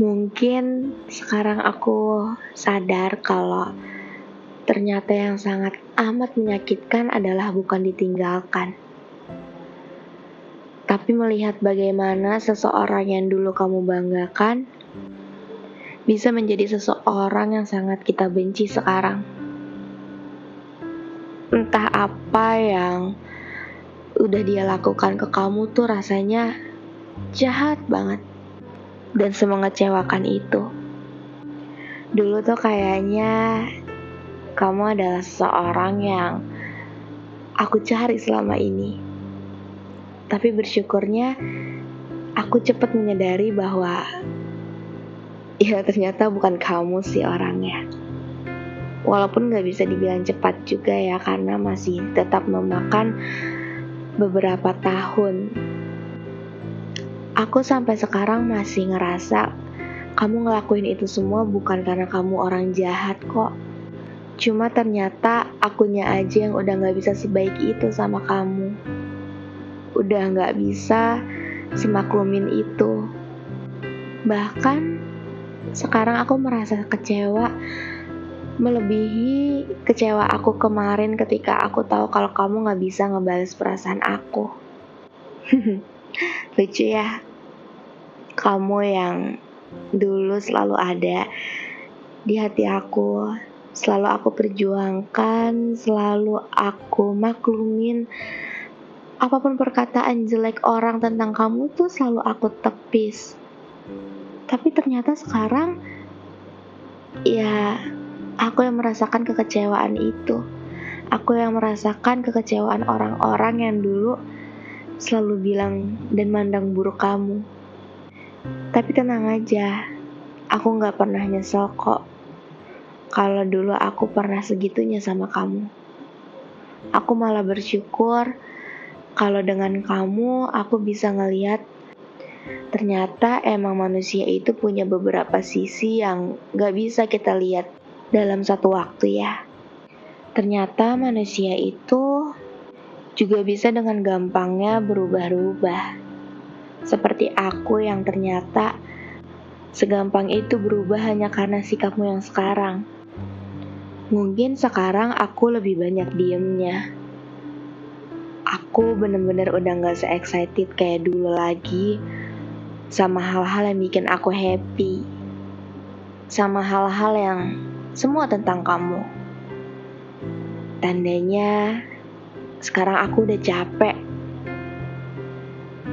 Mungkin sekarang aku sadar kalau ternyata yang sangat amat menyakitkan adalah bukan ditinggalkan. Tapi melihat bagaimana seseorang yang dulu kamu banggakan bisa menjadi seseorang yang sangat kita benci sekarang. Entah apa yang udah dia lakukan ke kamu tuh rasanya jahat banget dan semengecewakan itu. Dulu tuh kayaknya kamu adalah seseorang yang aku cari selama ini. Tapi bersyukurnya aku cepat menyadari bahwa ya ternyata bukan kamu sih orangnya. Walaupun gak bisa dibilang cepat juga ya karena masih tetap memakan beberapa tahun Aku sampai sekarang masih ngerasa kamu ngelakuin itu semua bukan karena kamu orang jahat kok. Cuma ternyata akunya aja yang udah gak bisa sebaik itu sama kamu. Udah gak bisa semaklumin itu. Bahkan sekarang aku merasa kecewa melebihi kecewa aku kemarin ketika aku tahu kalau kamu gak bisa ngebales perasaan aku. Lucu ya kamu yang dulu selalu ada di hati aku, selalu aku perjuangkan, selalu aku maklumin. Apa pun perkataan jelek orang tentang kamu tuh selalu aku tepis. Tapi ternyata sekarang ya aku yang merasakan kekecewaan itu. Aku yang merasakan kekecewaan orang-orang yang dulu selalu bilang dan mandang buruk kamu. Tapi tenang aja, aku gak pernah nyesel kok. Kalau dulu aku pernah segitunya sama kamu. Aku malah bersyukur kalau dengan kamu aku bisa ngeliat ternyata emang manusia itu punya beberapa sisi yang gak bisa kita lihat dalam satu waktu ya. Ternyata manusia itu juga bisa dengan gampangnya berubah-ubah seperti aku yang ternyata segampang itu berubah hanya karena sikapmu yang sekarang. Mungkin sekarang aku lebih banyak diemnya. Aku bener-bener udah gak se-excited kayak dulu lagi sama hal-hal yang bikin aku happy. Sama hal-hal yang semua tentang kamu. Tandanya sekarang aku udah capek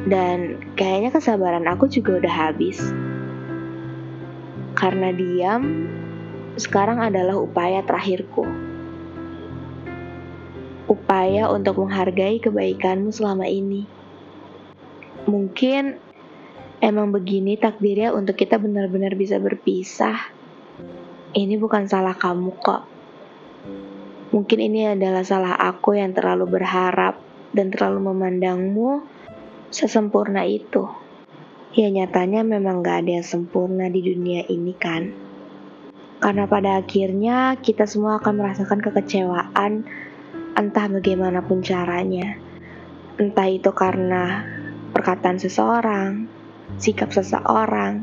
dan kayaknya kesabaran aku juga udah habis. Karena diam sekarang adalah upaya terakhirku. Upaya untuk menghargai kebaikanmu selama ini. Mungkin emang begini takdirnya untuk kita benar-benar bisa berpisah. Ini bukan salah kamu kok. Mungkin ini adalah salah aku yang terlalu berharap dan terlalu memandangmu sesempurna itu. Ya nyatanya memang gak ada yang sempurna di dunia ini kan. Karena pada akhirnya kita semua akan merasakan kekecewaan entah bagaimanapun caranya. Entah itu karena perkataan seseorang, sikap seseorang,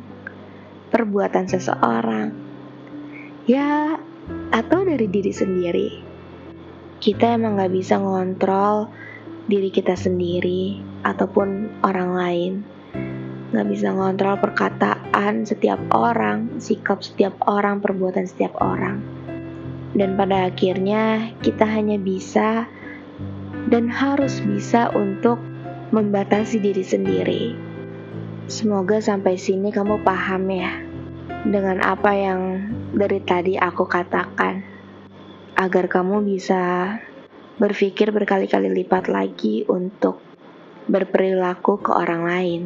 perbuatan seseorang, ya atau dari diri sendiri. Kita emang gak bisa ngontrol diri kita sendiri ataupun orang lain. Gak bisa ngontrol perkataan setiap orang, sikap setiap orang, perbuatan setiap orang. Dan pada akhirnya kita hanya bisa dan harus bisa untuk membatasi diri sendiri. Semoga sampai sini kamu paham ya dengan apa yang dari tadi aku katakan agar kamu bisa berpikir berkali-kali lipat lagi untuk berperilaku ke orang lain.